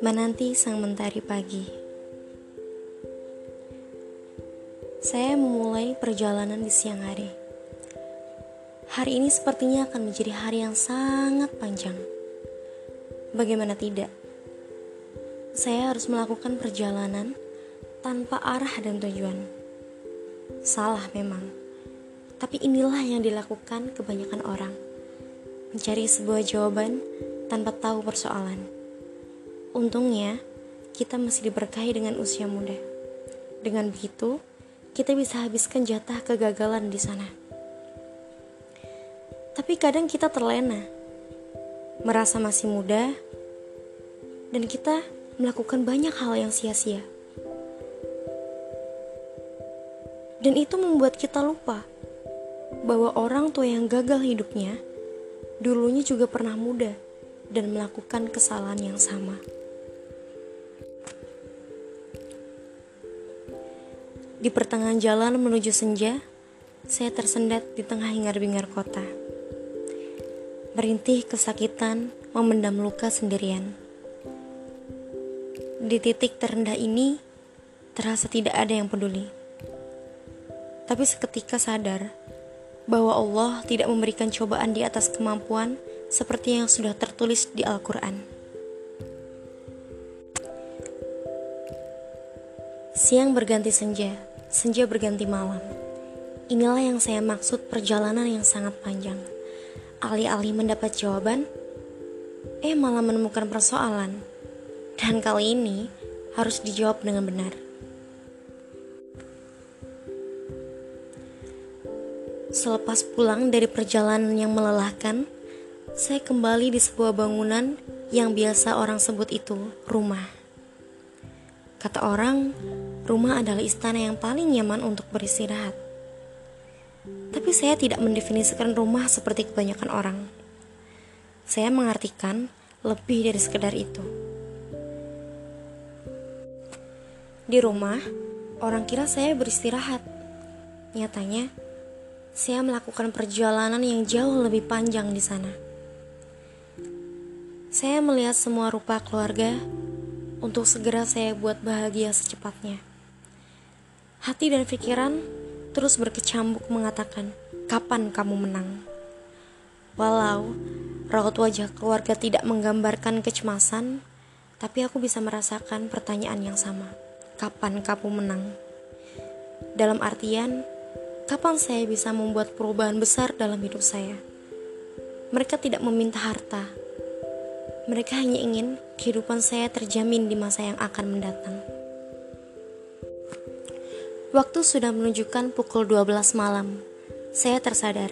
Menanti sang mentari pagi. Saya memulai perjalanan di siang hari. Hari ini sepertinya akan menjadi hari yang sangat panjang. Bagaimana tidak? Saya harus melakukan perjalanan tanpa arah dan tujuan. Salah memang. Tapi inilah yang dilakukan kebanyakan orang. Mencari sebuah jawaban tanpa tahu persoalan. Untungnya, kita masih diberkahi dengan usia muda. Dengan begitu, kita bisa habiskan jatah kegagalan di sana. Tapi kadang kita terlena, merasa masih muda, dan kita melakukan banyak hal yang sia-sia. Dan itu membuat kita lupa bahwa orang tua yang gagal hidupnya dulunya juga pernah muda dan melakukan kesalahan yang sama. Di pertengahan jalan menuju senja, saya tersendat di tengah hingar-bingar kota. Merintih kesakitan, memendam luka sendirian. Di titik terendah ini, terasa tidak ada yang peduli. Tapi seketika sadar bahwa Allah tidak memberikan cobaan di atas kemampuan seperti yang sudah tertulis di Al-Quran. Siang berganti senja senja berganti malam. Inilah yang saya maksud perjalanan yang sangat panjang. Alih-alih mendapat jawaban, eh malah menemukan persoalan. Dan kali ini harus dijawab dengan benar. Selepas pulang dari perjalanan yang melelahkan, saya kembali di sebuah bangunan yang biasa orang sebut itu rumah. Kata orang, rumah adalah istana yang paling nyaman untuk beristirahat. Tapi saya tidak mendefinisikan rumah seperti kebanyakan orang. Saya mengartikan lebih dari sekedar itu. Di rumah, orang kira saya beristirahat. Nyatanya, saya melakukan perjalanan yang jauh lebih panjang di sana. Saya melihat semua rupa keluarga untuk segera saya buat bahagia secepatnya. Hati dan pikiran terus berkecambuk mengatakan, "Kapan kamu menang?" Walau raut wajah keluarga tidak menggambarkan kecemasan, tapi aku bisa merasakan pertanyaan yang sama. Kapan kamu menang? Dalam artian, kapan saya bisa membuat perubahan besar dalam hidup saya? Mereka tidak meminta harta. Mereka hanya ingin kehidupan saya terjamin di masa yang akan mendatang. Waktu sudah menunjukkan pukul 12 malam. Saya tersadar,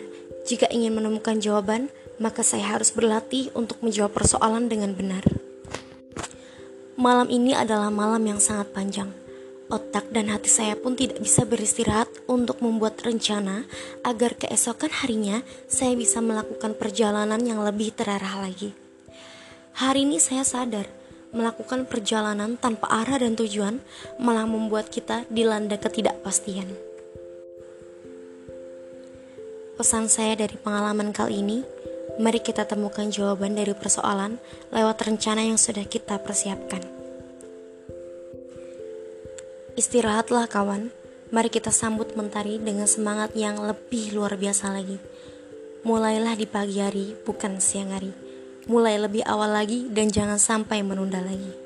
jika ingin menemukan jawaban, maka saya harus berlatih untuk menjawab persoalan dengan benar. Malam ini adalah malam yang sangat panjang. Otak dan hati saya pun tidak bisa beristirahat untuk membuat rencana agar keesokan harinya saya bisa melakukan perjalanan yang lebih terarah lagi. Hari ini saya sadar melakukan perjalanan tanpa arah dan tujuan malah membuat kita dilanda ketidakpastian. Pesan saya dari pengalaman kali ini, mari kita temukan jawaban dari persoalan lewat rencana yang sudah kita persiapkan. Istirahatlah kawan, mari kita sambut mentari dengan semangat yang lebih luar biasa lagi. Mulailah di pagi hari, bukan siang hari mulai lebih awal lagi dan jangan sampai menunda lagi.